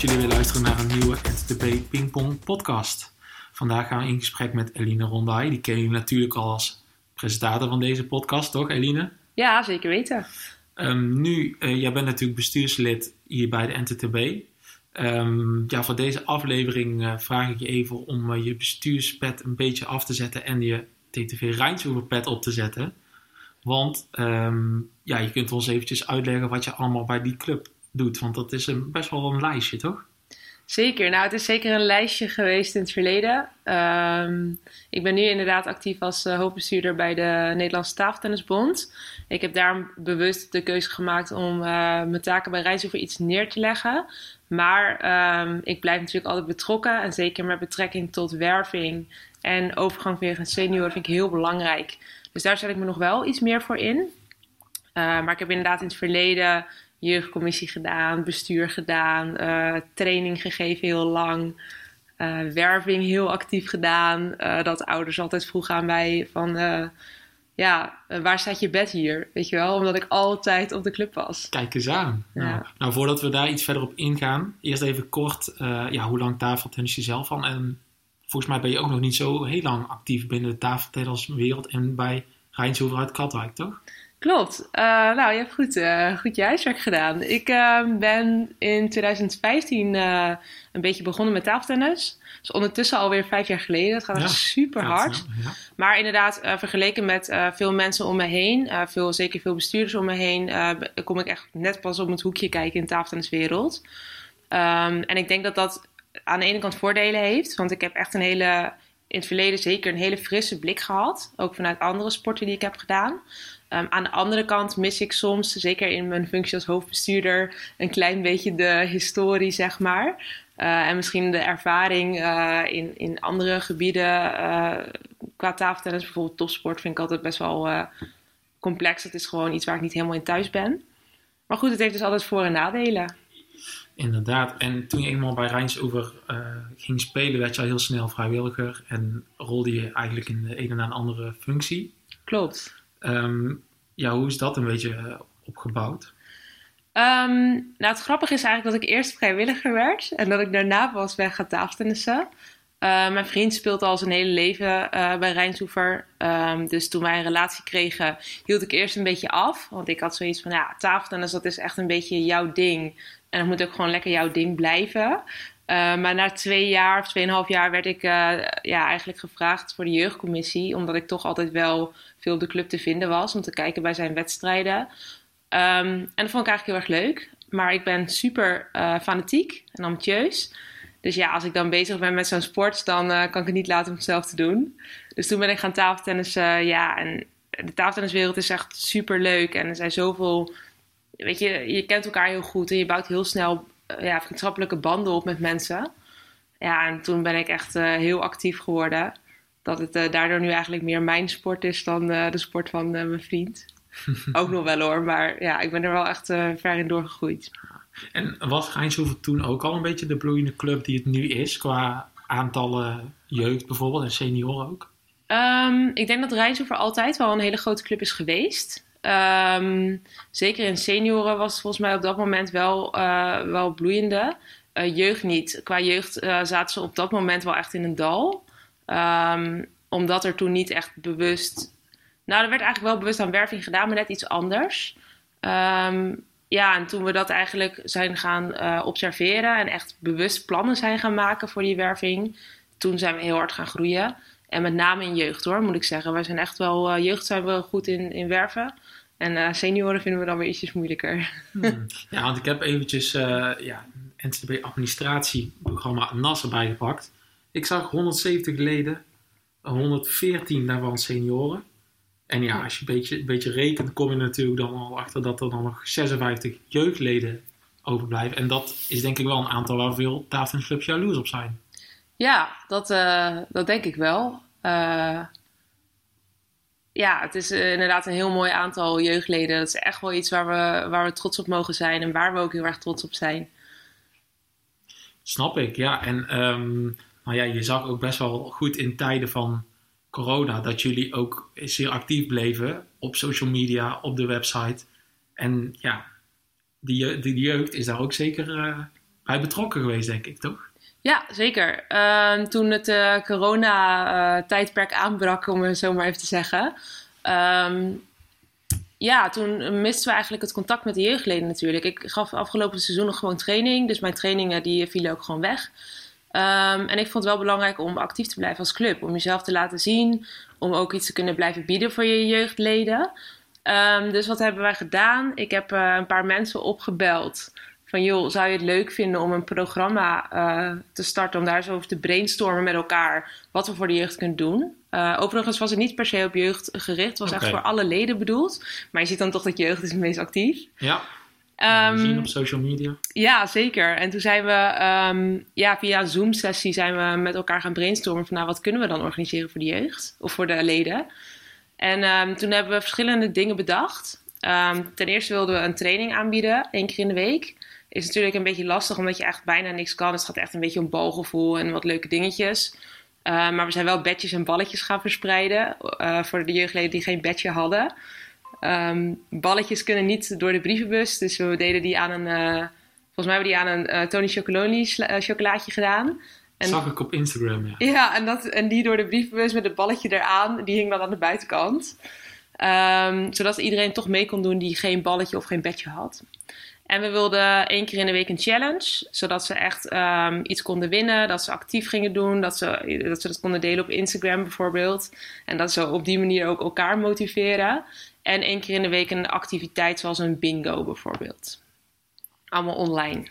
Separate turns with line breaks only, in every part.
dat jullie weer luisteren naar een nieuwe NTB Pingpong podcast. Vandaag gaan we in gesprek met Eline Rondai. Die kennen jullie natuurlijk al als presentator van deze podcast, toch Eline?
Ja, zeker weten.
Um, nu, uh, jij bent natuurlijk bestuurslid hier bij de NTTB. Um, ja, voor deze aflevering uh, vraag ik je even om uh, je bestuurspet een beetje af te zetten en je TTV Rijnsoever pet op te zetten. Want um, ja, je kunt ons eventjes uitleggen wat je allemaal bij die club doet. Want dat is een, best wel een lijstje, toch?
Zeker. Nou, het is zeker een lijstje geweest in het verleden. Um, ik ben nu inderdaad actief als uh, hoofdbestuurder bij de Nederlandse Tafeltennisbond. Ik heb daar bewust de keuze gemaakt om uh, mijn taken bij Rijnsoever iets neer te leggen. Maar um, ik blijf natuurlijk altijd betrokken. En zeker met betrekking tot werving en overgang weer een senior vind ik heel belangrijk. Dus daar zet ik me nog wel iets meer voor in. Uh, maar ik heb inderdaad in het verleden jeugdcommissie gedaan, bestuur gedaan, uh, training gegeven heel lang, uh, werving heel actief gedaan. Uh, dat ouders altijd vroegen aan mij van, ja, waar staat je bed hier? Weet je wel, omdat ik altijd op de club was.
Kijk eens aan. Ja. Nou, nou, voordat we daar iets verder op ingaan, eerst even kort, ja, hoe lang tafeltennis je zelf al? En volgens mij ben je ook nog niet zo heel lang actief binnen de tafeltenniswereld en bij Rijnshoever uit Katwijk, toch?
Klopt. Uh, nou, je hebt goed, uh, goed je huiswerk gedaan. Ik uh, ben in 2015 een beetje begonnen met tafeltennis. Dus ondertussen alweer vijf jaar geleden. Dat gaat ja, super hard. Ja. Maar inderdaad, vergeleken met veel mensen om me heen, veel, zeker veel bestuurders om me heen, kom ik echt net pas op het hoekje kijken in de tafeltenniswereld. Um, en ik denk dat dat aan de ene kant voordelen heeft. Want ik heb echt een hele, in het verleden zeker een hele frisse blik gehad. Ook vanuit andere sporten die ik heb gedaan. Um, aan de andere kant mis ik soms, zeker in mijn functie als hoofdbestuurder, een klein beetje de historie, zeg maar. Uh, en misschien de ervaring uh, in, in andere gebieden. Uh, qua tafeltennis, bijvoorbeeld topsport, vind ik altijd best wel complex. Het is gewoon iets waar ik niet helemaal in thuis ben. Maar goed, het heeft dus altijd voor- en nadelen.
Inderdaad. En toen je eenmaal bij Rijnsover ging spelen, werd je al heel snel vrijwilliger. En rolde je eigenlijk in de ene naar een andere functie.
Klopt.
Um, ja, hoe is dat een beetje uh, opgebouwd?
Um, nou, het grappige is eigenlijk dat ik eerst vrijwilliger werd en dat ik daarna was weg gaan tafeltennissen. Uh, mijn vriend speelt al zijn hele leven uh, bij Rijnsoever. Dus toen wij een relatie kregen, hield ik eerst een beetje af. Want ik had zoiets van, ja, tafeltennis, dat is echt een beetje jouw ding. En dat moet ook gewoon lekker jouw ding blijven. Uh, maar na twee jaar of tweeënhalf jaar werd ik uh, ja, eigenlijk gevraagd voor de jeugdcommissie. Omdat ik toch altijd wel veel de club te vinden was. Om te kijken bij zijn wedstrijden. Um, en dat vond ik eigenlijk heel erg leuk. Maar ik ben super uh, fanatiek en ambitieus. Dus ja, als ik dan bezig ben met zo'n sport, dan kan ik het niet laten om het zelf te doen. Dus toen ben ik gaan tafeltennissen. ja, en de tafeltenniswereld is echt super leuk. En er zijn zoveel... Weet je, je kent elkaar heel goed en je bouwt heel snel ja, vriendschappelijke banden op met mensen. Ja, en toen ben ik echt uh, heel actief geworden. Dat het uh, daardoor nu eigenlijk meer mijn sport is dan uh, de sport van mijn vriend. ook nog wel hoor, maar ja, ik ben er wel echt ver in doorgegroeid.
En was Rijnshoeven toen ook al een beetje de bloeiende club die het nu is, qua aantallen jeugd bijvoorbeeld en senioren ook?
Um, ik denk dat Rijnshoeven altijd wel een hele grote club is geweest. Um, zeker in senioren was het volgens mij op dat moment wel, uh, wel bloeiende. Uh, jeugd niet. Qua jeugd uh, zaten ze op dat moment wel echt in een dal. Um, omdat er toen niet echt bewust. Nou, er werd eigenlijk wel bewust aan werving gedaan, maar net iets anders. Um, ja, en toen we dat eigenlijk zijn gaan observeren en echt bewust plannen zijn gaan maken voor die werving, toen zijn we heel hard gaan groeien. En met name in jeugd hoor, moet ik zeggen. Wij zijn echt wel, jeugd zijn we goed in, in werven. En uh, senioren vinden we dan weer ietsjes moeilijker.
Hmm. Ja, want ik heb eventjes uh, ja, NCTB administratieprogramma NAS erbij gepakt. Ik zag 170 leden, 114 daarvan senioren. En ja, als je een beetje, een beetje rekent, kom je natuurlijk dan al achter dat er dan nog 56 jeugdleden overblijven. En dat is denk ik wel een aantal waar veel tafeltennisclubs jaloers op zijn.
Ja, dat, uh, dat denk ik wel. Uh, ja, het is uh, inderdaad een heel mooi aantal jeugdleden. Dat is echt wel iets waar we, waar we trots op mogen zijn en waar we ook heel erg trots op zijn.
Snap ik, ja. En um, nou ja, je zag ook best wel goed in tijden van corona dat jullie ook zeer actief bleven op social media, op de website. En ja, die, jeugd is daar ook zeker bij betrokken geweest, denk ik, toch?
Ja, zeker. Ehm, toen het uh, corona-tijdperk aanbrak, om het zo maar even te zeggen. Ehm, ja, toen misten we eigenlijk het contact met de jeugdleden natuurlijk. Ik gaf afgelopen seizoen nog gewoon training. Dus mijn trainingen die vielen ook gewoon weg. Ehm, en ik vond het wel belangrijk om actief te blijven als club. Om jezelf te laten zien. Om ook iets te kunnen blijven bieden voor je jeugdleden. dus wat hebben wij gedaan? Ik heb uh, een paar mensen opgebeld van joh, zou je het leuk vinden om een programma uh, te starten om daar zo over te brainstormen met elkaar wat we voor de jeugd kunnen doen. Uh, overigens was het niet per se op jeugd gericht, het was okay. echt voor alle leden bedoeld. Maar je ziet dan toch dat jeugd is het meest actief.
Ja. Um, zien op social media.
Ja, zeker. En toen zijn we um, ja, via Zoom-sessie zijn we met elkaar gaan brainstormen van nou, wat kunnen we dan organiseren voor de jeugd of voor de leden. En um, toen hebben we verschillende dingen bedacht. ten eerste wilden we een training aanbieden, één keer in de week is natuurlijk een beetje lastig omdat je echt bijna niks kan. Het gaat echt een beetje om balgevoel en wat leuke dingetjes. Uh, maar we zijn wel bedjes en balletjes gaan verspreiden uh, voor de jeugdleden die geen bedje hadden. Um, balletjes kunnen niet door de brievenbus, dus we deden die aan een, uh, volgens mij hebben we die aan een Tony Chocoloni chocolaatje gedaan.
En, zag ik op Instagram, ja.
Ja, en, dat, en die door de brievenbus met het balletje eraan, die hing dan aan de buitenkant. Um, zodat iedereen toch mee kon doen die geen balletje of geen bedje had. En we wilden één keer in de week een challenge, zodat ze echt um, iets konden winnen, dat ze actief gingen doen, dat ze, dat ze dat konden delen op Instagram bijvoorbeeld. En dat ze op die manier ook elkaar motiveren. En één keer in de week een activiteit zoals een bingo bijvoorbeeld. Allemaal online.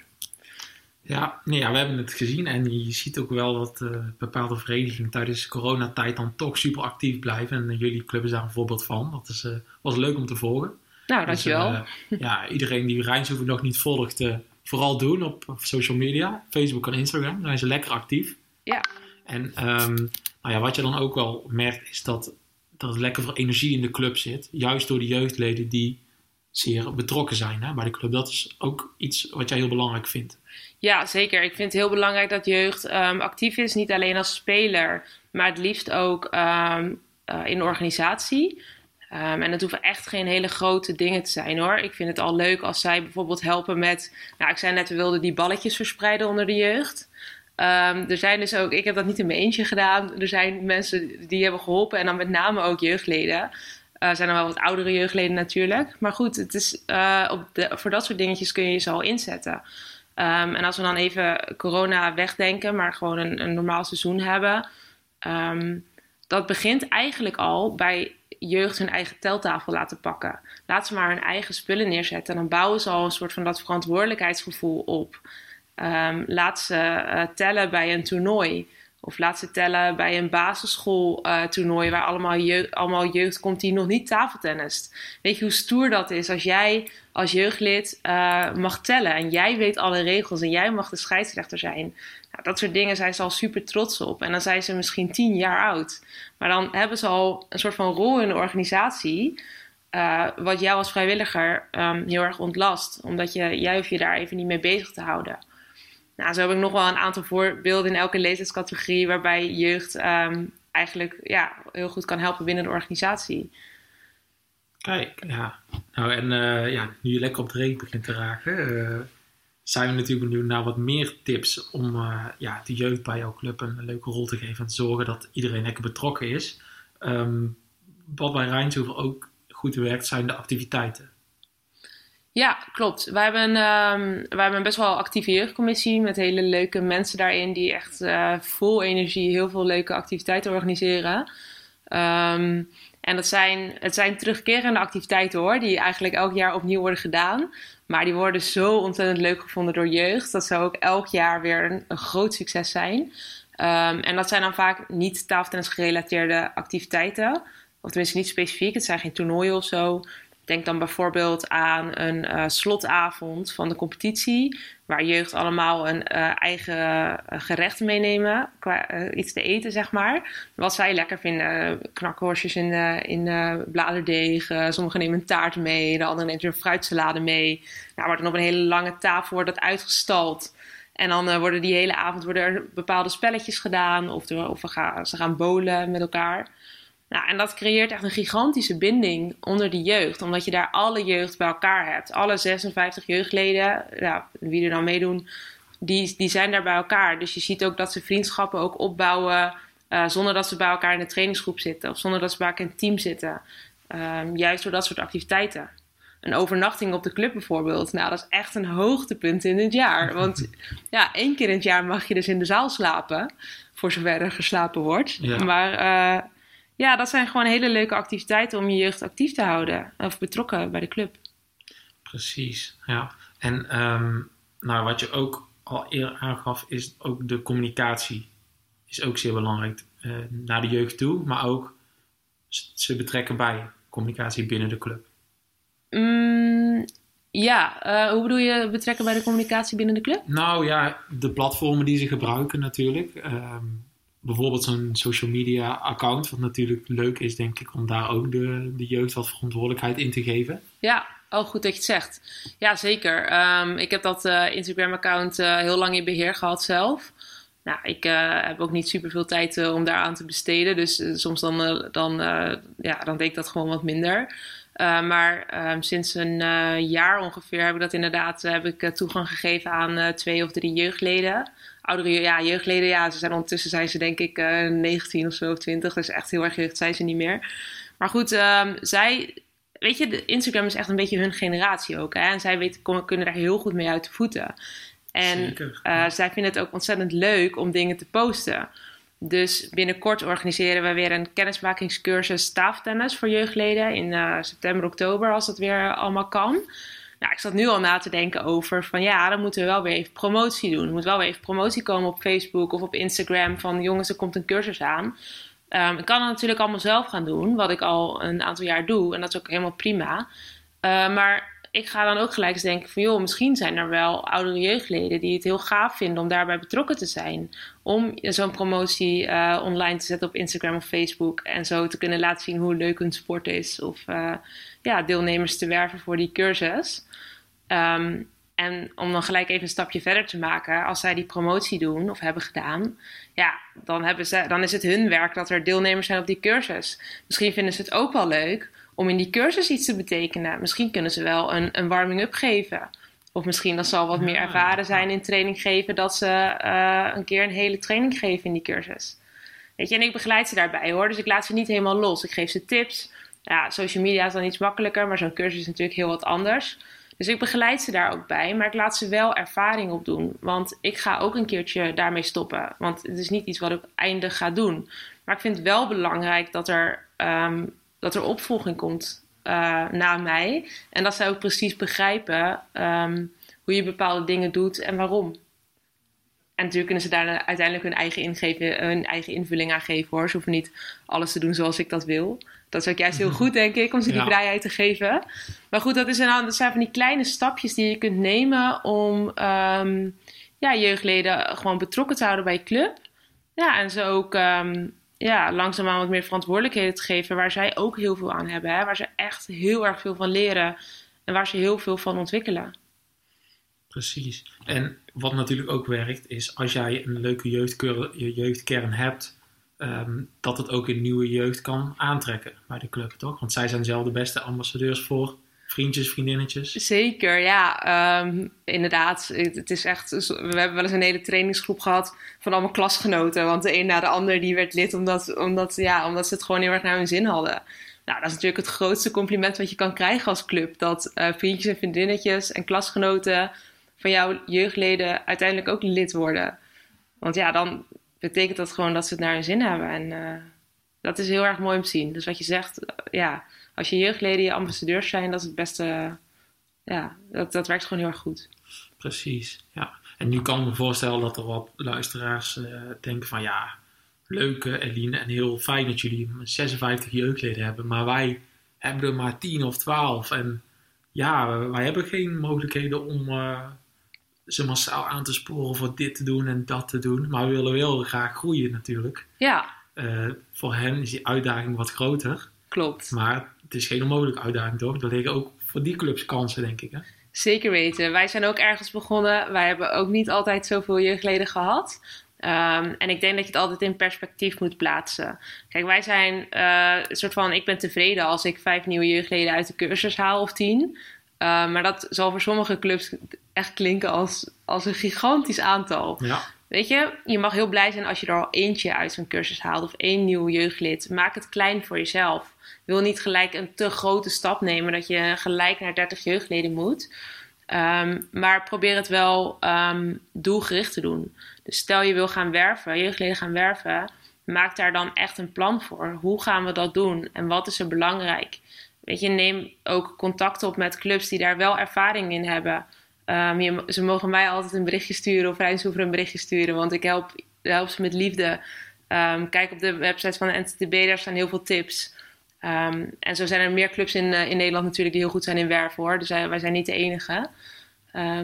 Ja, nee, we hebben het gezien en je ziet ook wel dat uh, bepaalde verenigingen tijdens coronatijd dan toch super actief blijven. En jullie club is daar een voorbeeld van. Dat is, uh, was leuk om te volgen.
Nou, dankjewel. Dus,
ja, iedereen die Rijnshoeven nog niet volgt, uh, vooral doen op, social media. Facebook en Instagram, daar zijn ze lekker actief.
Ja.
En um, nou ja, wat je dan ook wel merkt, is dat, dat er lekker veel energie in de club zit. Juist door de jeugdleden die zeer betrokken zijn hè, bij de club. Dat is ook iets wat jij heel belangrijk vindt.
Ja, zeker. Ik vind het heel belangrijk dat jeugd um, actief is. Niet alleen als speler, maar het liefst ook um, uh, in de organisatie. Um, en het hoeven echt geen hele grote dingen te zijn hoor. Ik vind het al leuk als zij bijvoorbeeld helpen met. Nou, ik zei net, we wilden die balletjes verspreiden onder de jeugd. Um, er zijn dus ook, ik heb dat niet in mijn eentje gedaan. Er zijn mensen die hebben geholpen en dan met name ook jeugdleden. Er uh, zijn er wel wat oudere jeugdleden natuurlijk. Maar goed, het is, uh, op de, voor dat soort dingetjes kun je zo al inzetten. Um, en als we dan even corona wegdenken, maar gewoon een, een normaal seizoen hebben. Dat begint eigenlijk al bij jeugd hun eigen teltafel laten pakken. Laat ze maar hun eigen spullen neerzetten. En dan bouwen ze al een soort van dat verantwoordelijkheidsgevoel op. Um, laat ze uh, tellen bij een toernooi. Of laat ze tellen bij een basisschooltoernooi uh, waar allemaal jeugd, allemaal jeugd komt die nog niet tafeltennist. Weet je hoe stoer dat is als jij als jeugdlid uh, mag tellen en jij weet alle regels en jij mag de scheidsrechter zijn. Nou, dat soort dingen zijn ze al super trots op. En dan zijn ze misschien tien jaar oud. Maar dan hebben ze al een soort van rol in de organisatie. Uh, wat jou als vrijwilliger um, heel erg ontlast. Omdat je, jij je daar even niet mee bezig te houden. Nou, zo heb ik nog wel een aantal voorbeelden in elke leeftijdscategorie. Waarbij jeugd um, eigenlijk ja, heel goed kan helpen binnen de organisatie.
Kijk, ja. Nou, en uh, ja, nu je lekker op de reet begint te raken. Uh, zijn we natuurlijk benieuwd naar wat meer tips om uh, ja, de jeugd bij jouw club een leuke rol te geven en te zorgen dat iedereen lekker betrokken is. Um, wat bij Rijnshoeven ook goed werkt, zijn de activiteiten.
Ja, klopt. Wij hebben, um, wij hebben een best wel actieve jeugdcommissie met hele leuke mensen daarin die echt uh, vol energie heel veel leuke activiteiten organiseren. Um, en dat zijn, het zijn terugkerende activiteiten hoor, die eigenlijk elk jaar opnieuw worden gedaan. Maar die worden zo ontzettend leuk gevonden door jeugd, dat ze ook elk jaar weer een, een groot succes zijn. Um, en dat zijn dan vaak niet tafeltennis gerelateerde activiteiten. Of tenminste niet specifiek, het zijn geen toernooien of zo. Denk dan bijvoorbeeld aan een uh, slotavond van de competitie, waar jeugd allemaal een uh, eigen uh, gerecht meenemen, qua, iets te eten zeg maar. Wat zij lekker vinden, knakworstjes in, in bladerdeeg, sommigen nemen een taart mee, de anderen nemen een fruitsalade mee. Nou, dan op een hele lange tafel wordt dat uitgestald. En dan worden die hele avond worden er bepaalde spelletjes gedaan, of, of gaan, ze gaan bowlen met elkaar. Nou, en dat creëert echt een gigantische binding onder de jeugd, omdat je daar alle jeugd bij elkaar hebt. Alle 56 jeugdleden, wie er dan meedoen, die, die zijn daar bij elkaar. Dus je ziet ook dat ze vriendschappen ook opbouwen uh, zonder dat ze bij elkaar in de trainingsgroep zitten of zonder dat ze bij elkaar in een team zitten. Um, juist door dat soort activiteiten. Een overnachting op de club bijvoorbeeld. Nou, dat is echt een hoogtepunt in het jaar. Want ja, één keer in het jaar mag je dus in de zaal slapen. Voor zover er geslapen wordt.
Ja.
Maar uh, ja, dat zijn gewoon hele leuke activiteiten om je jeugd actief te houden. Of betrokken bij de club.
Precies, ja. En um, nou, wat je ook al eerder aangaf, is ook de communicatie. Is ook zeer belangrijk uh, naar de jeugd toe, maar ook ze betrekken bij communicatie binnen de club.
Mm, ja, uh, hoe bedoel je betrekken bij de communicatie binnen de club?
Nou ja, de platformen die ze gebruiken natuurlijk. Um, bijvoorbeeld zo'n social media account, wat natuurlijk leuk is, denk ik, om daar ook de, de jeugd wat verantwoordelijkheid in te geven.
Ja, Oh, goed dat je het zegt. Ja, zeker. Um, ik heb dat uh, Instagram-account uh, heel lang in beheer gehad zelf. Nou, ik uh, heb ook niet super veel tijd om daar aan te besteden. Dus soms dan, dan, ja, dan deed ik dat gewoon wat minder. maar um, sinds een jaar ongeveer heb ik dat inderdaad heb ik, toegang gegeven aan twee of drie jeugdleden. Oudere ja, jeugdleden, ja, ze zijn ondertussen zijn ze denk ik 19 of zo of 20. Dus echt heel erg jeugd zijn ze niet meer. Maar goed, um, zij weet je, Instagram is echt een beetje hun generatie ook. Hè? En zij weten, kunnen daar heel goed mee uit de voeten. En uh, zij vinden het ook ontzettend leuk om dingen te posten. Dus binnenkort organiseren we weer een kennismakingscursus tafeltennis voor jeugdleden in uh, september, oktober, als dat weer allemaal kan. Nou, ik zat nu al na te denken over van ja, dan moeten we wel weer even promotie doen. Er moet wel weer even promotie komen op Facebook of op Instagram van jongens, er komt een cursus aan. Um, ik kan het natuurlijk allemaal zelf gaan doen, wat ik al een aantal jaar doe. En dat is ook helemaal prima. Uh, maar ik ga dan ook gelijk eens denken van... joh, misschien zijn er wel oudere jeugdleden die het heel gaaf vinden... om daarbij betrokken te zijn. Om zo'n promotie uh, online te zetten op Instagram of Facebook... en zo te kunnen laten zien hoe leuk hun sport is... of uh, ja, deelnemers te werven voor die cursus. Um, en om dan gelijk even een stapje verder te maken, als zij die promotie doen of hebben gedaan, ja, dan, hebben ze, dan is het hun werk dat er deelnemers zijn op die cursus. Misschien vinden ze het ook wel leuk om in die cursus iets te betekenen. Misschien kunnen ze wel een, een warming-up geven. Of misschien dat ze al wat meer ervaren zijn in training geven, dat ze uh, een keer een hele training geven in die cursus. Weet je, en ik begeleid ze daarbij hoor, dus ik laat ze niet helemaal los. Ik geef ze tips. Ja, social media is dan iets makkelijker, maar zo'n cursus is natuurlijk heel wat anders. Dus ik begeleid ze daar ook bij, maar ik laat ze wel ervaring opdoen. Want ik ga ook een keertje daarmee stoppen. Want het is niet iets wat ik eindig ga doen. Maar ik vind het wel belangrijk dat er, um, dat er opvolging komt uh, na mij. En dat zij ook precies begrijpen um, hoe je bepaalde dingen doet en waarom. En natuurlijk kunnen ze daar uiteindelijk hun eigen, ingeven, hun eigen invulling aan geven hoor. Ze hoeven niet alles te doen zoals ik dat wil. Dat is ook juist heel mhm. goed, denk ik, om ze die ja. vrijheid te geven. Maar goed, dat, is een, dat zijn van die kleine stapjes die je kunt nemen om um, ja, jeugdleden gewoon betrokken te houden bij je club. Ja, en ze ook um, ja, langzaamaan wat meer verantwoordelijkheden te geven, waar zij ook heel veel aan hebben. Hè? Waar ze echt heel erg veel van leren en waar ze heel veel van ontwikkelen.
Precies. En wat natuurlijk ook werkt, is als jij een leuke jeugdkern hebt um, dat het ook een nieuwe jeugd kan aantrekken bij de club, toch? Want zij zijn zelf de beste ambassadeurs voor vriendjes, vriendinnetjes.
Zeker, ja. Um, inderdaad, het is echt... We hebben wel eens een hele trainingsgroep gehad van allemaal klasgenoten. Want de een na de ander die werd lid omdat, omdat, ja, omdat ze het gewoon heel erg naar hun zin hadden. Nou, dat is natuurlijk het grootste compliment wat je kan krijgen als club. Dat uh, vriendjes en vriendinnetjes en klasgenoten van jouw jeugdleden uiteindelijk ook lid worden. Want ja, dan betekent dat gewoon dat ze het naar hun zin hebben. En uh, dat is heel erg mooi om te zien. Dus wat je zegt, uh, ja, als je jeugdleden je ambassadeurs zijn, dat is het beste. Ja, dat, dat werkt gewoon heel erg goed.
Precies, ja. En nu kan ik me voorstellen dat er wat luisteraars denken van ja, leuk Eline en heel fijn dat jullie 56 jeugdleden hebben, maar wij hebben er maar 10 of 12. En ja, wij hebben geen mogelijkheden om ze massaal aan te sporen voor dit te doen en dat te doen. Maar we willen wel graag groeien natuurlijk.
Ja.
Uh, voor hen is die uitdaging wat groter.
Klopt.
Maar het is geen onmogelijke uitdaging toch? Er liggen ook voor die clubs kansen denk ik hè?
Zeker weten. Wij zijn ook ergens begonnen. Wij hebben ook niet altijd zoveel jeugdleden gehad. Um, en ik denk dat je het altijd in perspectief moet plaatsen. Kijk, wij zijn uh, een soort van: ik ben tevreden als ik vijf nieuwe jeugdleden uit de cursus haal of tien. Uh, maar dat zal voor sommige clubs echt klinken als, als een gigantisch aantal.
Ja.
Weet je, je mag heel blij zijn als je er al eentje uit zo'n cursus haalt of één nieuw jeugdlid. Maak het klein voor jezelf. Wil niet gelijk een te grote stap nemen dat je gelijk naar 30 jeugdleden moet. Um, maar probeer het wel um, doelgericht te doen. Dus stel je wil gaan werven, jeugdleden gaan werven, maak daar dan echt een plan voor. Hoe gaan we dat doen en wat is er belangrijk? Weet je, neem ook contact op met clubs die daar wel ervaring in hebben. Um, je, ze mogen mij altijd een berichtje sturen of Rijnshoever een berichtje sturen, want ik help, help ze met liefde. Kijk op de website van de NTTB, daar staan heel veel tips. Um, en zo zijn er meer clubs in, uh, in Nederland natuurlijk die heel goed zijn in werven hoor. Dus wij, wij zijn niet de enige.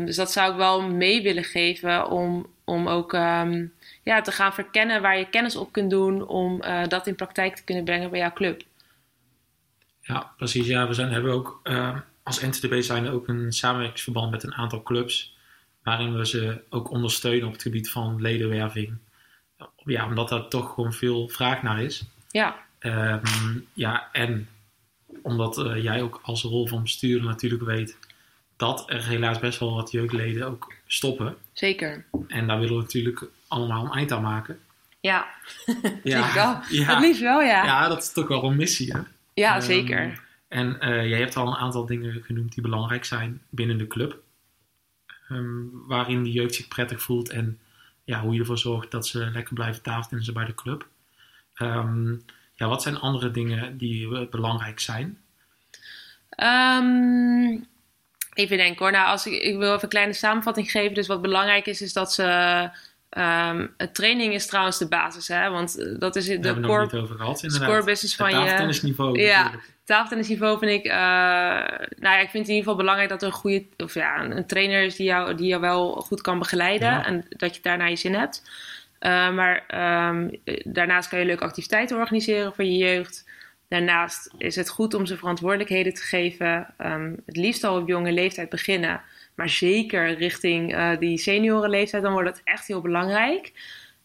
dus dat zou ik wel mee willen geven om, om ook ja, te gaan verkennen waar je kennis op kunt doen om uh, dat in praktijk te kunnen brengen bij jouw club.
Ja, precies. Ja, we zijn, hebben ook uh, als NTDB zijn ook een samenwerkingsverband met een aantal clubs. Waarin we ze ook ondersteunen op het gebied van ledenwerving. Ja, omdat daar toch gewoon veel vraag naar is.
Ja.
Um, ja, en omdat uh, jij ook als rol van bestuurder natuurlijk weet dat er helaas best wel wat jeugdleden ook stoppen.
Zeker.
En daar willen we natuurlijk allemaal een eind aan maken.
Ja, ja. wel. Ja. Dat liefst wel, ja.
Ja, dat is toch wel een missie, hè?
Ja, um, zeker.
En uh, jij hebt al een aantal dingen genoemd die belangrijk zijn binnen de club. Um, waarin de jeugd zich prettig voelt en ja, hoe je ervoor zorgt dat ze lekker blijven tafeltennissen bij de club. Um, ja, wat zijn andere dingen die belangrijk zijn?
Um, even denken hoor. Nou, als ik, ik wil even een kleine samenvatting geven. Dus wat belangrijk is, is dat ze Um, training is trouwens de basis, hè? want eh, dat is de
Daar
core,
het over gehad, inderdaad.
core business van
het
je.
tafeltennisniveau.
Ja, tafeltennisniveau vind ik. Uh, nou ja, ik vind het in ieder geval belangrijk dat er een goede, of ja, een trainer is die jou, die jou wel goed kan begeleiden
Ja.
en dat je daarna je zin hebt. Uh, maar um, daarnaast kan je leuke activiteiten organiseren voor je jeugd. Daarnaast is het goed om ze verantwoordelijkheden te geven. Um, het liefst al op jonge leeftijd beginnen. Maar zeker richting uh, die seniorenleeftijd, dan wordt dat echt heel belangrijk.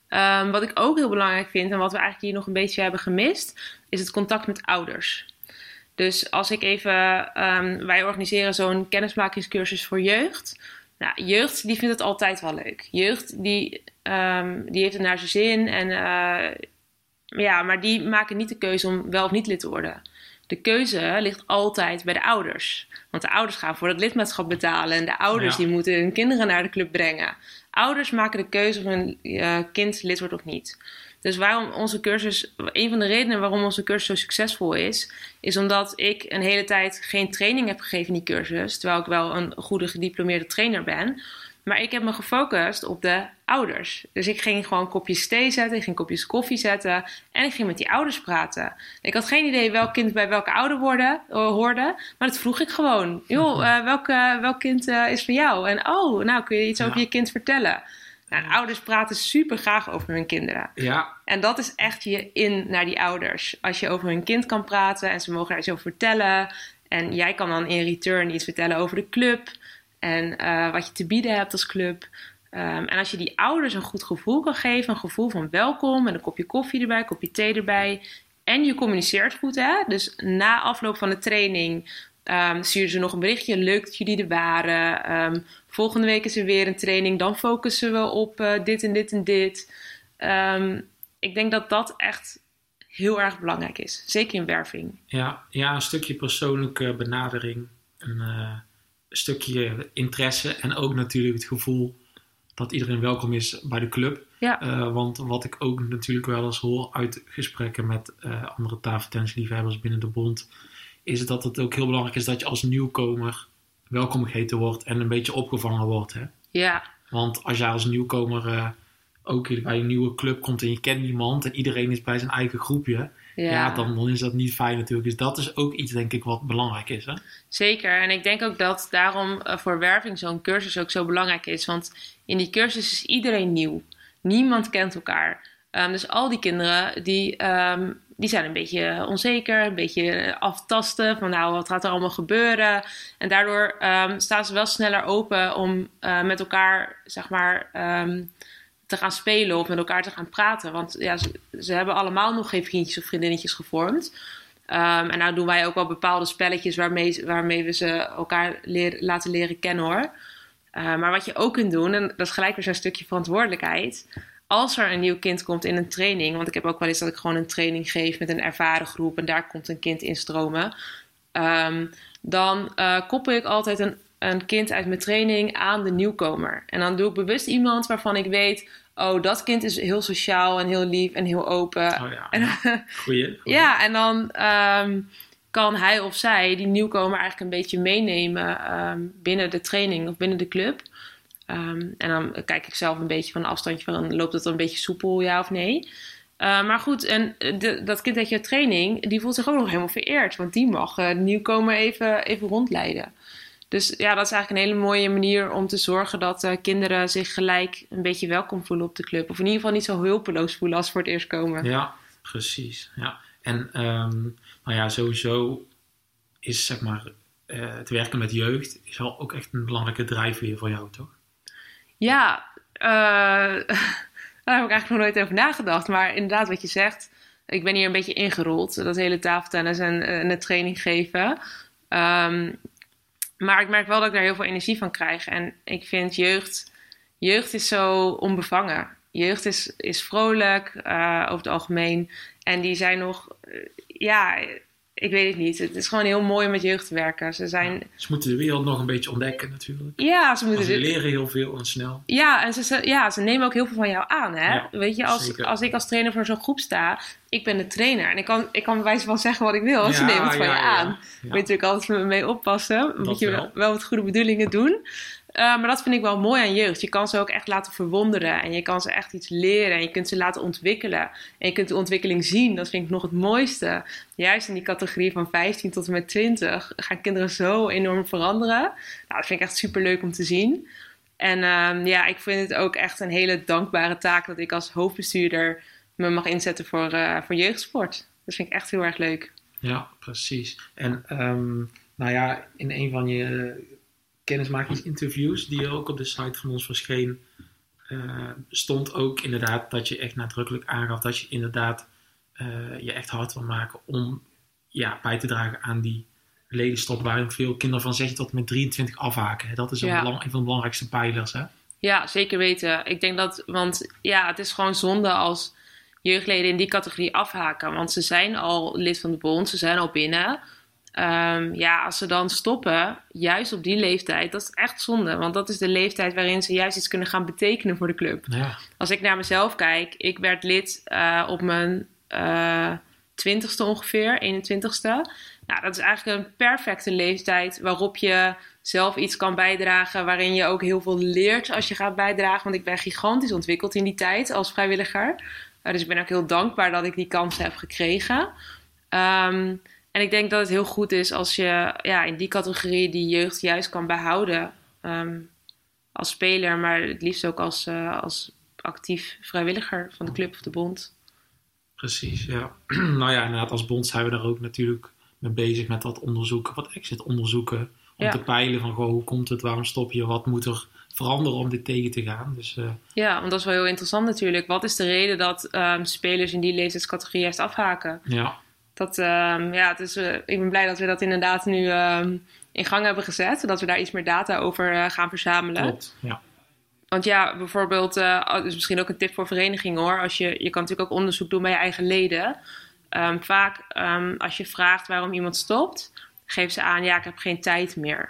Um, wat ik ook heel belangrijk vind en wat we eigenlijk hier nog een beetje hebben gemist, is het contact met ouders. Dus als ik even, wij organiseren zo'n kennismakingscursus voor jeugd. Nou, jeugd die vindt het altijd wel leuk. Jeugd die, um, die heeft het naar zijn zin. En, uh, ja, maar die maken niet de keuze om wel of niet lid te worden. De keuze ligt altijd bij de ouders. Want de ouders gaan voor het lidmaatschap betalen. En de ouders
Ja.
die moeten hun kinderen naar de club brengen. Ouders maken de keuze of hun uh, kind lid wordt of niet. Dus waarom onze cursus, een van de redenen waarom onze cursus zo succesvol is, is omdat ik een hele tijd geen training heb gegeven in die cursus, terwijl ik wel een goede gediplomeerde trainer ben. Maar ik heb me gefocust op de ouders. Dus ik ging gewoon kopjes thee zetten, ik ging kopjes koffie zetten en ik ging met die ouders praten. Ik had geen idee welk kind bij welke ouder worden, uh, hoorde, maar dat vroeg ik gewoon. Joh, uh, welk, uh, welk kind uh, is van jou? En oh, nou kun je iets
Ja.
over je kind vertellen? Nou, ouders praten super graag over hun kinderen.
Ja,
En dat is echt je in naar die ouders. Als je over hun kind kan praten en ze mogen daar iets over vertellen. En jij kan dan in return iets vertellen over de club. En uh, wat je te bieden hebt als club. Um, en als je die ouders een goed gevoel kan geven, een gevoel van welkom, met een kopje koffie erbij, een kopje thee erbij. En je communiceert goed, hè? Dus na afloop van de training um, sturen ze nog een berichtje. Leuk dat jullie er waren. Um, volgende week is er weer een training. Dan focussen we op uh, dit en dit en dit. Ik denk dat dat echt heel erg belangrijk is. Zeker in werving.
ja, ja, een stukje persoonlijke benadering. Een uh, stukje interesse. En ook natuurlijk het gevoel dat iedereen welkom is bij de club.
Ja.
Uh, want wat ik ook natuurlijk wel eens hoor uit gesprekken met uh, andere tafeltennisliefhebbers binnen de bond, is dat het ook heel belangrijk is dat je als nieuwkomer welkom geheten wordt en een beetje opgevangen wordt. Hè?
Ja.
Want als jij als nieuwkomer uh, ook bij een nieuwe club komt en je kent niemand en iedereen is bij zijn eigen groepje, ja, ja dan, dan, is dat niet fijn natuurlijk. Dus dat is ook iets, denk ik, wat belangrijk is. Hè?
Zeker. En ik denk ook dat daarom uh, voor werving zo'n cursus ook zo belangrijk is. Want in die cursus is iedereen nieuw. Niemand kent elkaar. Um, dus al die kinderen die, um, die zijn een beetje onzeker, een beetje aftasten van nou wat gaat er allemaal gebeuren. En daardoor um, staan ze wel sneller open om uh, met elkaar zeg maar te gaan spelen of met elkaar te gaan praten. Want ja, ze, hebben allemaal nog geen vriendjes of vriendinnetjes gevormd. Ehm, en nou doen wij ook wel bepaalde spelletjes waarmee, waarmee we ze elkaar laten leren kennen hoor. Uh, maar wat je ook kunt doen, en dat is gelijk weer zo'n stukje verantwoordelijkheid. Als er een nieuw kind komt in een training, want ik heb ook wel eens dat ik gewoon een training geef met een ervaren groep en daar komt een kind in stromen. Um, dan uh, koppel ik altijd een, een kind uit mijn training aan de nieuwkomer. En dan doe ik bewust iemand waarvan ik weet, oh, dat kind is heel sociaal en heel lief en heel open.
Oh ja,
En,
goeie.
ja, en dan um, kan hij of zij die nieuwkomer eigenlijk een beetje meenemen um, binnen de training of binnen de club. Um, en dan kijk ik zelf een beetje van een afstandje van, loopt het een beetje soepel, ja of nee? Uh, maar goed, en de, dat kind uit je training, die voelt zich ook nog helemaal vereerd. Want die mag uh, de nieuwkomer even, even rondleiden. Dus ja, dat is eigenlijk een hele mooie manier om te zorgen dat uh, kinderen zich gelijk een beetje welkom voelen op de club. Of in ieder geval niet zo hulpeloos voelen als ze voor het eerst komen.
Ja, precies. Ja. En um, nou ja, sowieso is zeg maar uh, het werken met jeugd is wel ook echt een belangrijke drijfveer voor jou, toch?
Ja, uh, daar heb ik eigenlijk nog nooit over nagedacht. Maar inderdaad, wat je zegt, ik ben hier een beetje ingerold. Dat hele tafeltennis en, en het training geven. Um, maar ik merk wel dat ik daar heel veel energie van krijg. En ik vind jeugd, jeugd is zo onbevangen. Jeugd is, is vrolijk uh, over het algemeen. En die zijn nog, uh, ja, ik weet het niet. Het is gewoon heel mooi om met jeugd te werken. Ze, zijn...
Ja, ze moeten de wereld nog een beetje ontdekken natuurlijk.
Ja, ze moeten...
ze leren heel veel en snel.
Ja, en ze, ja, ze nemen ook heel veel van jou aan. Hè? Ja, weet je, als, als ik als trainer voor zo'n groep sta, ik ben de trainer. En ik kan, ik kan bij wijze van zeggen wat ik wil. Ja, ze nemen het van je aan. Moet je natuurlijk altijd mee oppassen.
Dat
Moet je
wel.
wel met goede bedoelingen doen. Uh, maar dat vind ik wel mooi aan jeugd. Je kan ze ook echt laten verwonderen. En je kan ze echt iets leren. En je kunt ze laten ontwikkelen. En je kunt de ontwikkeling zien. Dat vind ik nog het mooiste. Juist in die categorie van 15 tot en met 20 gaan kinderen zo enorm veranderen. Nou, dat vind ik echt super leuk om te zien. En uh, ja, ik vind het ook echt een hele dankbare taak dat ik als hoofdbestuurder me mag inzetten voor, uh, voor jeugdsport. Dat vind ik echt heel erg leuk.
Ja, precies. En um, nou ja, in een van je kennismakingsinterviews die ook op de site van ons verscheen, uh, stond ook inderdaad dat je echt nadrukkelijk aangaf dat je inderdaad uh, je echt hard wil maken om ja, bij te dragen aan die ledenstop waarin veel kinderen van 16 tot met 23 afhaken. Dat is
Ja.
een, een van de belangrijkste pijlers. Hè?
Ja, zeker weten. Ik denk dat, want ja, het is gewoon zonde als jeugdleden in die categorie afhaken. Want ze zijn al lid van de bond, ze zijn al binnen. Um, ja, als ze dan stoppen, juist op die leeftijd, dat is echt zonde. Want dat is de leeftijd waarin ze juist iets kunnen gaan betekenen voor de club.
Ja,
Als ik naar mezelf kijk, ik werd lid uh, op mijn uh, twintigste ongeveer, 21ste. Nou, dat is eigenlijk een perfecte leeftijd waarop je zelf iets kan bijdragen, waarin je ook heel veel leert als je gaat bijdragen. Want ik ben gigantisch ontwikkeld in die tijd als vrijwilliger. Uh, dus ik ben ook heel dankbaar dat ik die kans heb gekregen. Um, en ik denk dat het heel goed is als je ja, in die categorie die jeugd juist kan behouden. Um, als speler, maar het liefst ook als, uh, als actief vrijwilliger van de club of de bond.
precies. Ja. nou ja, inderdaad, als bond zijn we daar ook natuurlijk mee bezig met wat onderzoeken, wat exit onderzoeken. Om
Ja.
te peilen van goh, hoe komt het, waarom stop je, wat moet er veranderen om dit tegen te gaan. Dus uh,
Ja, want dat is wel heel interessant natuurlijk. Wat is de reden dat um, spelers in die leeftijdscategorie juist afhaken?
ja,
Dat, um, ja, het is, uh, ik ben blij dat we dat inderdaad nu um, in gang hebben gezet. Dat we daar iets meer data over uh, gaan verzamelen.
klopt. Ja.
Want ja, bijvoorbeeld, uh, dus misschien ook een tip voor verenigingen hoor. Als je, je kan natuurlijk ook onderzoek doen bij je eigen leden. Um, vaak um, als je vraagt waarom iemand stopt, geef ze aan, ja, ik heb geen tijd meer.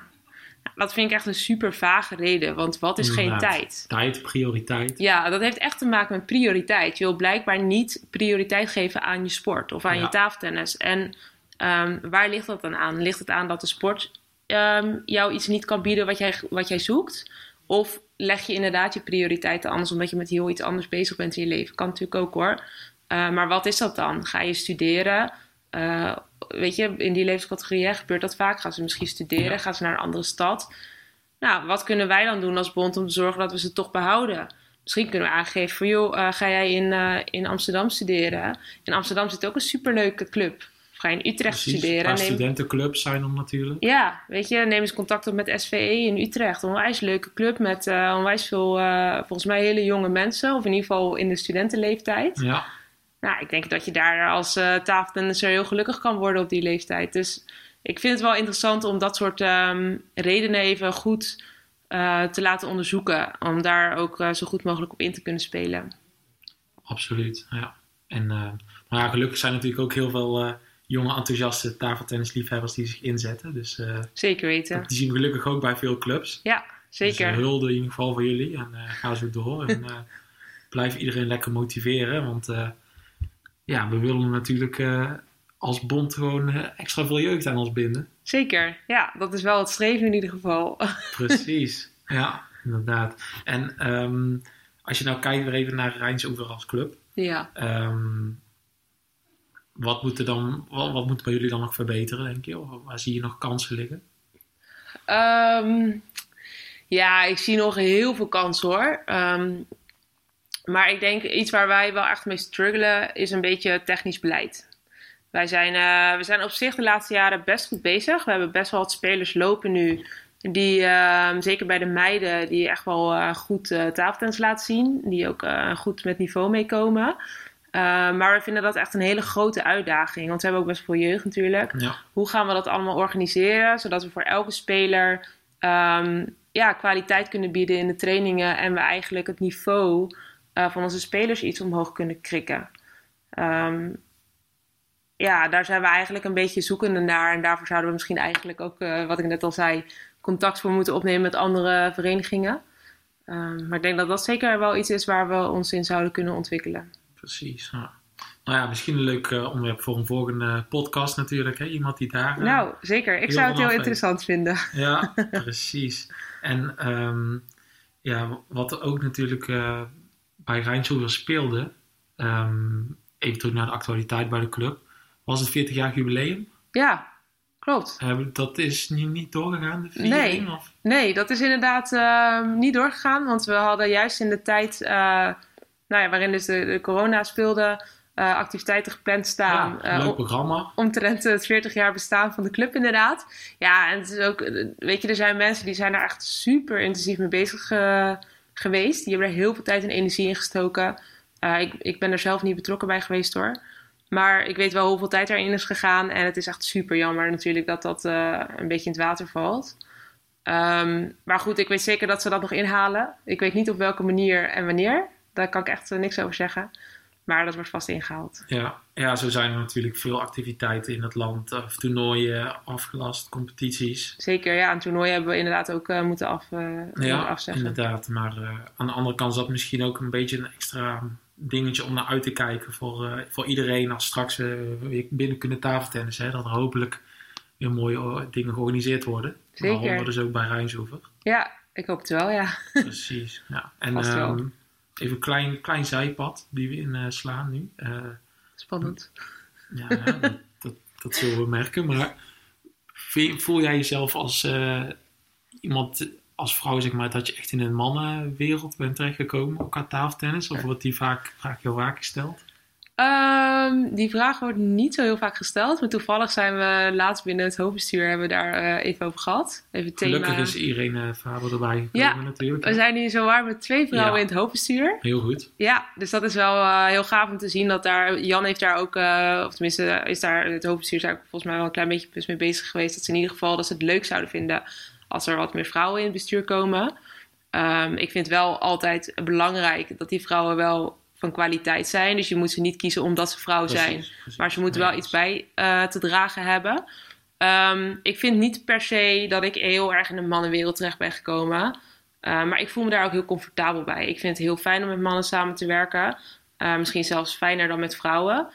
Dat vind ik echt een super vage reden, want wat is
Inderdaad.
geen tijd?
Tijd, prioriteit.
Ja, dat heeft echt te maken met prioriteit. Je wil blijkbaar niet prioriteit geven aan je sport of aan
Ja.
je tafeltennis. En um, waar ligt dat dan aan? Ligt het aan dat de sport um, jou iets niet kan bieden wat jij, wat jij zoekt? Of leg je inderdaad je prioriteiten anders omdat je met heel iets anders bezig bent in je leven? Kan natuurlijk ook hoor. Uh, maar wat is dat dan? Ga je studeren? Uh, weet je, in die levenscategorie hè, gebeurt dat vaak. Gaan ze misschien studeren?
Ja.
Gaan ze naar een andere stad? Nou, wat kunnen wij dan doen als bond om te zorgen dat we ze toch behouden? Misschien kunnen we aangeven van, joh, uh, ga jij in, uh, in Amsterdam studeren? In Amsterdam zit ook een superleuke club. Of ga je in Utrecht
Precies.
studeren? Neem...
studentenclubs zijn er natuurlijk.
Ja, weet je, neem eens contact op met SVE in Utrecht. Een onwijs leuke club met uh, onwijs veel, volgens mij hele jonge mensen. Of in ieder geval in de studentenleeftijd.
Ja.
Nou, ik denk dat je daar als uh, tafeltennisser heel gelukkig kan worden op die leeftijd. Dus ik vind het wel interessant om dat soort ehm, redenen even goed uh, te laten onderzoeken. Om daar ook uh, zo goed mogelijk op in te kunnen spelen.
Absoluut, ja. En maar ja, gelukkig zijn natuurlijk ook heel veel jonge enthousiaste tafeltennisliefhebbers die zich inzetten. Dus,
zeker weten.
Die zien we gelukkig ook bij veel clubs.
Ja, zeker.
Dus hulde in ieder geval voor jullie en ga zo door. en blijf iedereen lekker motiveren, want ja, we willen natuurlijk als bond gewoon extra veel jeugd aan ons binden.
Zeker, ja, dat is wel het streven in ieder geval.
Precies, ja, inderdaad. En um, als je nou kijkt weer even naar Rijnsoever als club.
Ja.
Um, wat moet er dan, wat, wat moet bij jullie dan nog verbeteren, denk je? Of waar zie je nog kansen liggen?
Um, ja, ik zie nog heel veel kansen hoor. Maar ik denk iets waar wij wel echt mee struggelen is een beetje technisch beleid. Wij zijn, uh, we zijn op zich de laatste jaren best goed bezig. We hebben best wel wat spelers lopen nu. Die, uh, zeker bij de meiden, die echt wel uh, goed uh, tafeltennis laten zien. Die ook goed met niveau meekomen. maar we vinden dat echt een hele grote uitdaging. Want we hebben ook best veel jeugd natuurlijk.
Ja.
Hoe gaan we dat allemaal organiseren? Zodat we voor elke speler um, ja, kwaliteit kunnen bieden in de trainingen. En we eigenlijk het niveau van onze spelers iets omhoog kunnen krikken. Um, ja, daar zijn we eigenlijk een beetje zoekende naar. En daarvoor zouden we misschien eigenlijk ook, uh, wat ik net al zei, contact voor moeten opnemen met andere verenigingen. Um, maar ik denk dat dat zeker wel iets is waar we ons in zouden kunnen ontwikkelen.
Precies. Ja. Nou ja, misschien een leuk uh, onderwerp voor een volgende podcast natuurlijk. Hè? Iemand die daar. Uh,
nou, zeker. Ik zou het heel interessant vinden.
Ja, precies. En um, ja, wat ook natuurlijk bij Rijnsoever speelde. Um, even terug naar de actualiteit bij de club was het 40 jaar jubileum.
Ja, klopt.
dat is niet, niet doorgegaan, de
viering? Nee, of? nee dat is inderdaad uh, niet doorgegaan. Want we hadden juist in de tijd uh, nou ja, waarin dus de, de corona speelde... Uh, activiteiten gepland staan.
Ja, leuk programma.
Omtrent het 40 jaar bestaan van de club, inderdaad. Ja, en het is ook, weet je, er zijn mensen die zijn er echt super intensief mee bezig geweest. Die hebben er heel veel tijd en energie in gestoken. Uh, ik, ik ben er zelf niet betrokken bij geweest hoor. Maar ik weet wel hoeveel tijd erin is gegaan. En het is echt super jammer natuurlijk dat dat uh, een beetje in het water valt. Um, maar goed, ik weet zeker dat ze dat nog inhalen. Ik weet niet op welke manier en wanneer. Daar kan ik echt uh, niks over zeggen. Maar dat wordt vast ingehaald.
Ja, ja, zo zijn er natuurlijk veel activiteiten in het land. Of toernooien, afgelast, competities.
Zeker, ja. Een toernooi hebben we inderdaad ook uh, moeten af,
ja,
afzeggen.
inderdaad. Maar aan de andere kant is dat misschien ook een beetje een extra dingetje om naar uit te kijken voor, uh, voor iedereen als straks we weer binnen kunnen tafeltennis. Hè, dat er hopelijk weer mooie dingen georganiseerd worden.
Zeker.
Waaronder dus ook bij Rijnsoever.
Ja, ik hoop het wel, ja.
Precies, ja. En um, even een klein, klein zijpad die we in uh, slaan nu. Uh,
Spannend.
Ja, ja dat, dat, dat, zullen we merken. Maar voel jij jezelf als iemand als vrouw, zeg maar, dat je echt in een mannenwereld bent terechtgekomen, ook aan tafeltennis? Of wordt die vaak, vraag heel vaak gesteld?
Um, die vraag wordt niet zo heel vaak gesteld. Maar toevallig zijn we laatst binnen het hoofdbestuur hebben we daar uh, even over gehad. Even
Gelukkig thema... is Irene Faber erbij
ja,
natuurlijk.
We zijn hier zowaar met twee vrouwen ja. in het hoofdbestuur.
Heel goed.
Ja, dus dat is wel uh, heel gaaf om te zien dat daar... Jan heeft daar ook, uh, of tenminste is daar het hoofdbestuur volgens mij wel een klein beetje mee bezig geweest. Dat ze in ieder geval dat ze het leuk zouden vinden als er wat meer vrouwen in het bestuur komen. Um, ik vind wel altijd belangrijk dat die vrouwen wel van kwaliteit zijn. Dus je moet ze niet kiezen omdat ze vrouw zijn. Precies. Maar ze moeten wel iets bij uh, te dragen hebben. Um, ik vind niet per se dat ik heel erg in de mannenwereld terecht ben gekomen. Uh, maar ik voel me daar ook heel comfortabel bij. Ik vind het heel fijn om met mannen samen te werken. Uh, misschien zelfs fijner dan met vrouwen.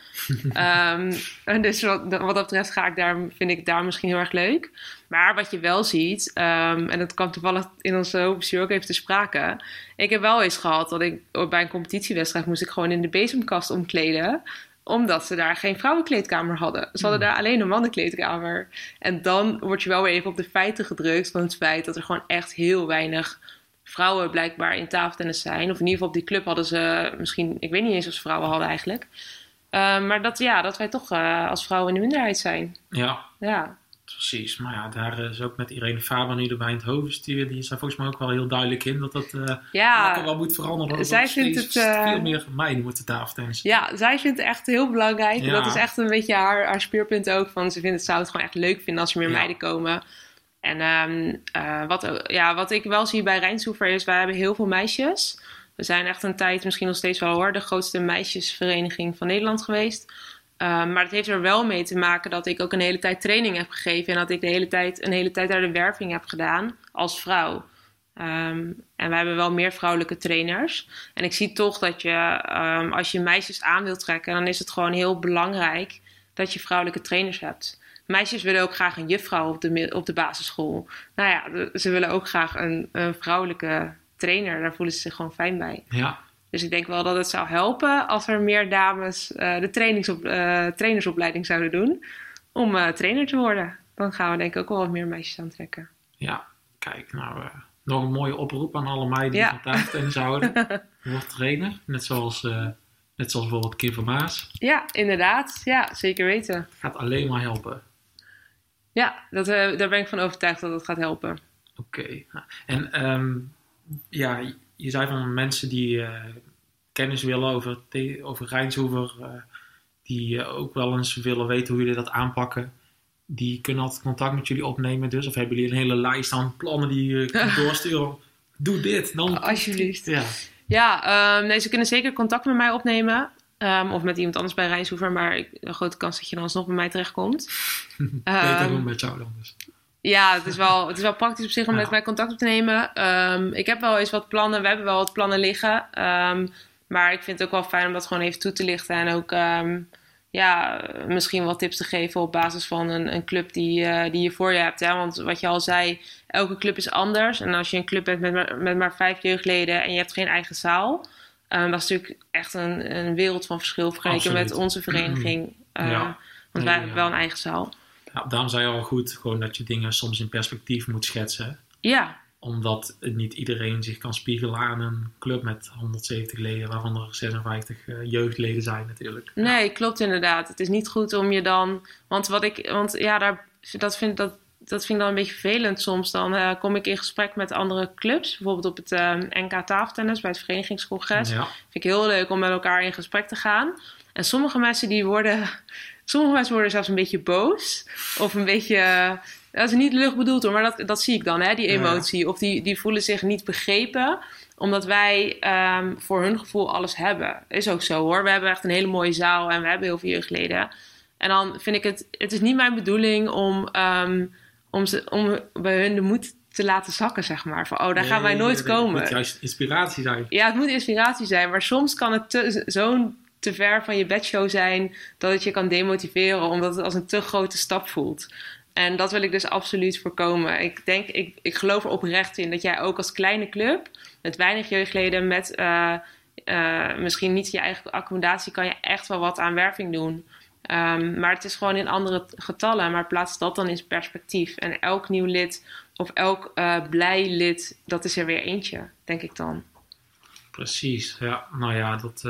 um, dus wat, wat, dat betreft ga ik daar, vind ik daar misschien heel erg leuk. Maar wat je wel ziet, um, en dat kwam toevallig in onze hoofdbestuur ook even te sprake. Ik heb wel eens gehad dat ik bij een competitiewedstrijd moest ik gewoon in de bezemkast omkleden omdat ze daar geen vrouwenkleedkamer hadden. Ze hadden daar alleen een mannenkleedkamer. En dan word je wel weer even op de feiten gedrukt van het feit dat er gewoon echt heel weinig vrouwen blijkbaar in tafeltennis zijn. Of in ieder geval op die club hadden ze misschien, ik weet niet eens of ze vrouwen hadden eigenlijk. Uh, maar dat, ja, dat wij toch uh, als vrouwen in de minderheid zijn.
Ja.
Ja.
Precies, maar ja, daar is ook met Irene Faber nu erbij in het hoofdbestuur. Die is daar volgens mij ook wel heel duidelijk in dat dat uh,
ja,
wel moet veranderen.
Zij vindt het
veel meer meiden moeten tafeltennissen.
Ja, zij vindt het echt heel belangrijk. Ja. Dat is echt een beetje haar, haar speerpunt ook. Van, ze vindt het, zou het gewoon echt leuk vinden als er meer ja. meiden komen. En um, uh, wat, ja, wat ik wel zie bij Rijnsoever is, wij hebben heel veel meisjes. We zijn echt een tijd, misschien nog steeds wel hoor, de grootste meisjesvereniging van Nederland geweest. Um, maar het heeft er wel mee te maken dat ik ook een hele tijd training heb gegeven. En dat ik de hele tijd, een hele tijd daar de werving heb gedaan als vrouw. Um, en wij hebben wel meer vrouwelijke trainers. En ik zie toch dat je, als je meisjes aan wilt trekken, dan is het gewoon heel belangrijk dat je vrouwelijke trainers hebt. Meisjes willen ook graag een juffrouw op de, op de basisschool. Nou ja, ze willen ook graag een, een vrouwelijke trainer. Daar voelen ze zich gewoon fijn bij.
Ja.
Dus ik denk wel dat het zou helpen als er meer dames uh, de trainingsop, uh, trainersopleiding zouden doen om uh, trainer te worden. Dan gaan we denk ik ook wel wat meer meisjes aantrekken.
Ja, kijk, nou, nog een mooie oproep aan alle meiden die ja. van tafeltennis houden. Word trainer, net zoals, net zoals bijvoorbeeld Kim van Maas.
Ja, inderdaad. Ja, zeker weten.
Gaat alleen maar helpen.
Ja, dat, daar ben ik van overtuigd dat het gaat helpen.
Oké. Okay. En um, ja, je zei van mensen die uh, kennis willen over, over Rijnshoever, uh, die ook wel eens willen weten hoe jullie dat aanpakken, die kunnen altijd contact met jullie opnemen. Dus, of hebben jullie een hele lijst aan plannen die je kunt doorsturen? Doe dit. Dan...
Alsjeblieft.
Ja,
ja um, nee, ze kunnen zeker contact met mij opnemen. Um, of met iemand anders bij Rijnshoever, maar ik, een grote kans dat je dan alsnog bij mij terechtkomt.
Beter doen met jou dan dus.
Ja, het is, wel, het is wel praktisch op zich om ja. met mij contact op te nemen. Um, ik heb wel eens wat plannen, we hebben wel wat plannen liggen. Um, maar ik vind het ook wel fijn om dat gewoon even toe te lichten. En ook um, ja, misschien wat tips te geven op basis van een, een club die, uh, die je voor je hebt. Hè? Want wat je al zei, elke club is anders. En als je een club bent met maar, met maar vijf jeugdleden en je hebt geen eigen zaal... dat is natuurlijk echt een, een wereld van verschil vergeleken met onze vereniging. Uh, ja. Want wij hebben wel een eigen zaal.
Ja, daarom zei je al goed gewoon dat je dingen soms in perspectief moet schetsen.
Ja.
Omdat niet iedereen zich kan spiegelen aan een club met 170 leden, waarvan er 56 uh, jeugdleden zijn natuurlijk.
Nee, ja. klopt inderdaad. Het is niet goed om je dan... Want wat ik... Want ja, daar, dat, vind, dat, dat vind ik dan een beetje vervelend soms. Dan uh, kom ik in gesprek met andere clubs. Bijvoorbeeld op het uh, NK tafeltennis bij het verenigingscongres.
Ja.
Vind ik heel leuk om met elkaar in gesprek te gaan. En sommige mensen die worden Sommige mensen worden zelfs een beetje boos. Of een beetje. Dat is niet lucht bedoeld hoor, maar dat, dat zie ik dan, hè, die emotie. Ja. Of die, die voelen zich niet begrepen, omdat wij um, voor hun gevoel alles hebben. Is ook zo hoor. We hebben echt een hele mooie zaal en we hebben heel veel jeugdleden. En dan vind ik het. Het is niet mijn bedoeling om, um, om, ze, om bij hun de moed te laten zakken, zeg maar. Van, oh, daar gaan wij nooit
nee,
komen.
Het moet juist inspiratie zijn.
Ja, het moet inspiratie zijn, maar soms kan het zo'n te ver van je bedshow zijn dat het je kan demotiveren omdat het als een te grote stap voelt. En dat wil ik dus absoluut voorkomen. Ik denk, ik, ik geloof er oprecht in dat jij ook als kleine club met weinig jeugdleden, met uh, uh, misschien niet je eigen accommodatie, kan je echt wel wat aan werving doen. Um, maar het is gewoon in andere getallen. Maar plaats dat dan in perspectief. En elk nieuw lid of elk uh, blij lid, dat is er weer eentje, denk ik dan.
Precies, ja. Nou ja, dat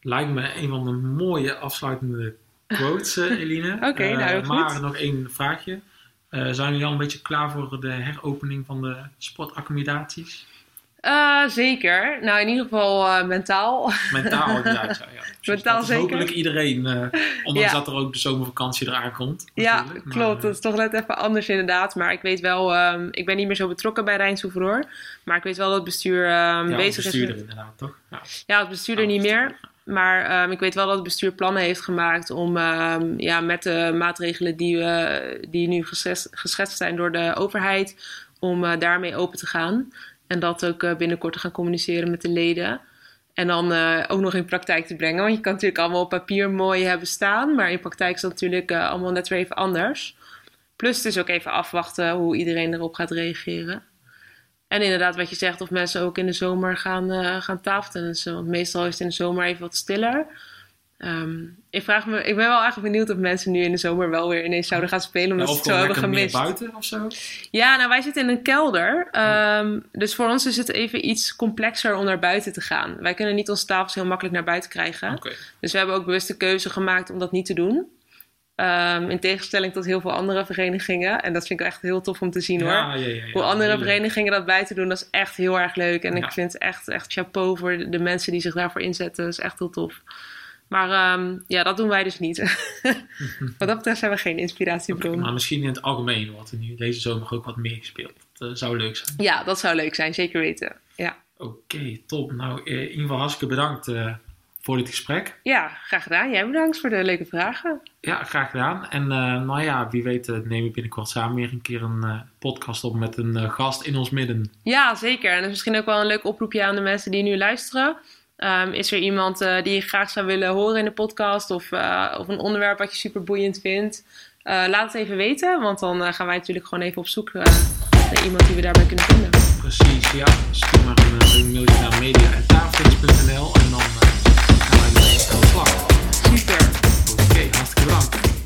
lijkt me een van de mooie afsluitende quotes, uh, Eline.
Oké, okay, nou
Maar nog één vraagje. Zijn jullie al een beetje klaar voor de heropening van de sportaccommodaties?
Zeker. Nou, in ieder geval mentaal.
Mentaal, inderdaad. Ja, ja.
Mentaal
dat
zeker.
hopelijk iedereen, ondanks ja. dat er ook de zomervakantie eraan komt.
Ja, klopt. Dat is toch net even anders inderdaad. Maar ik weet wel, um, ik ben niet meer zo betrokken bij Rijnsoeverhoor. Maar ik weet wel dat het bestuur um,
ja,
bezig
bestuurder
is.
inderdaad, toch?
Ja, ja het bestuurder niet meer. Maar um, ik weet wel dat het bestuur plannen heeft gemaakt om um, ja, met de maatregelen die, uh, die nu geschetst, geschetst zijn door de overheid, om uh, daarmee open te gaan. En dat ook uh, binnenkort te gaan communiceren met de leden. En dan ook nog in praktijk te brengen. Want je kan natuurlijk allemaal op papier mooi hebben staan. Maar in praktijk is dat natuurlijk allemaal net weer even anders. Plus het is ook even afwachten hoe iedereen erop gaat reageren. En inderdaad, wat je zegt, of mensen ook in de zomer gaan, uh, gaan tafeltennissen. Want meestal is het in de zomer even wat stiller. Um, ik, vraag me, ik ben wel eigenlijk benieuwd of mensen nu in de zomer wel weer ineens zouden gaan spelen. Omdat
ja,
ze het zo hebben gemist.
buiten of zo?
Ja, nou wij zitten in een kelder. Um, oh. Dus voor ons is het even iets complexer om naar buiten te gaan. Wij kunnen niet onze tafels heel makkelijk naar buiten krijgen.
Okay.
Dus we hebben ook bewust de keuze gemaakt om dat niet te doen. Ehm, in tegenstelling tot heel veel andere verenigingen. En dat vind ik echt heel tof om te zien hoor.
Ja, ja.
Hoe andere verenigingen dat buiten doen, dat is echt heel erg leuk. En ik vind echt, echt chapeau voor de- de mensen die zich daarvoor inzetten. Dat is echt heel tof. Maar ehm, ja, dat doen wij dus niet. Wat dat betreft zijn we geen inspiratiebron.
Maar misschien in het algemeen wordt er nu deze zomer ook wat meer gespeeld. Dat eh, zou leuk zijn.
Ja, dat zou leuk zijn, zeker weten. Ja,
Oké, top. Nou, eh, in ieder geval hartstikke bedankt eh, voor dit gesprek.
ja graag gedaan. Jij bedankt voor de leuke vragen.
Ja, graag gedaan. En nou ja, wie weet nemen we binnenkort samen weer een keer een podcast op met een gast in ons midden.
Ja, zeker. En dat is misschien ook wel een leuk oproepje aan de mensen die nu luisteren. Ehm, is er iemand eh, die je graag zou willen horen in de podcast of, eh, of een onderwerp wat je super boeiend vindt? Eh, laat het even weten, want dan gaan wij natuurlijk gewoon even op zoek naar iemand die we daarbij kunnen vinden.
Precies, ja. Stuur maar een, mailtje naar media.tafeltennis.nl en dan gaan wij mee aan de slag.
Super.
Oké, hartstikke bedankt.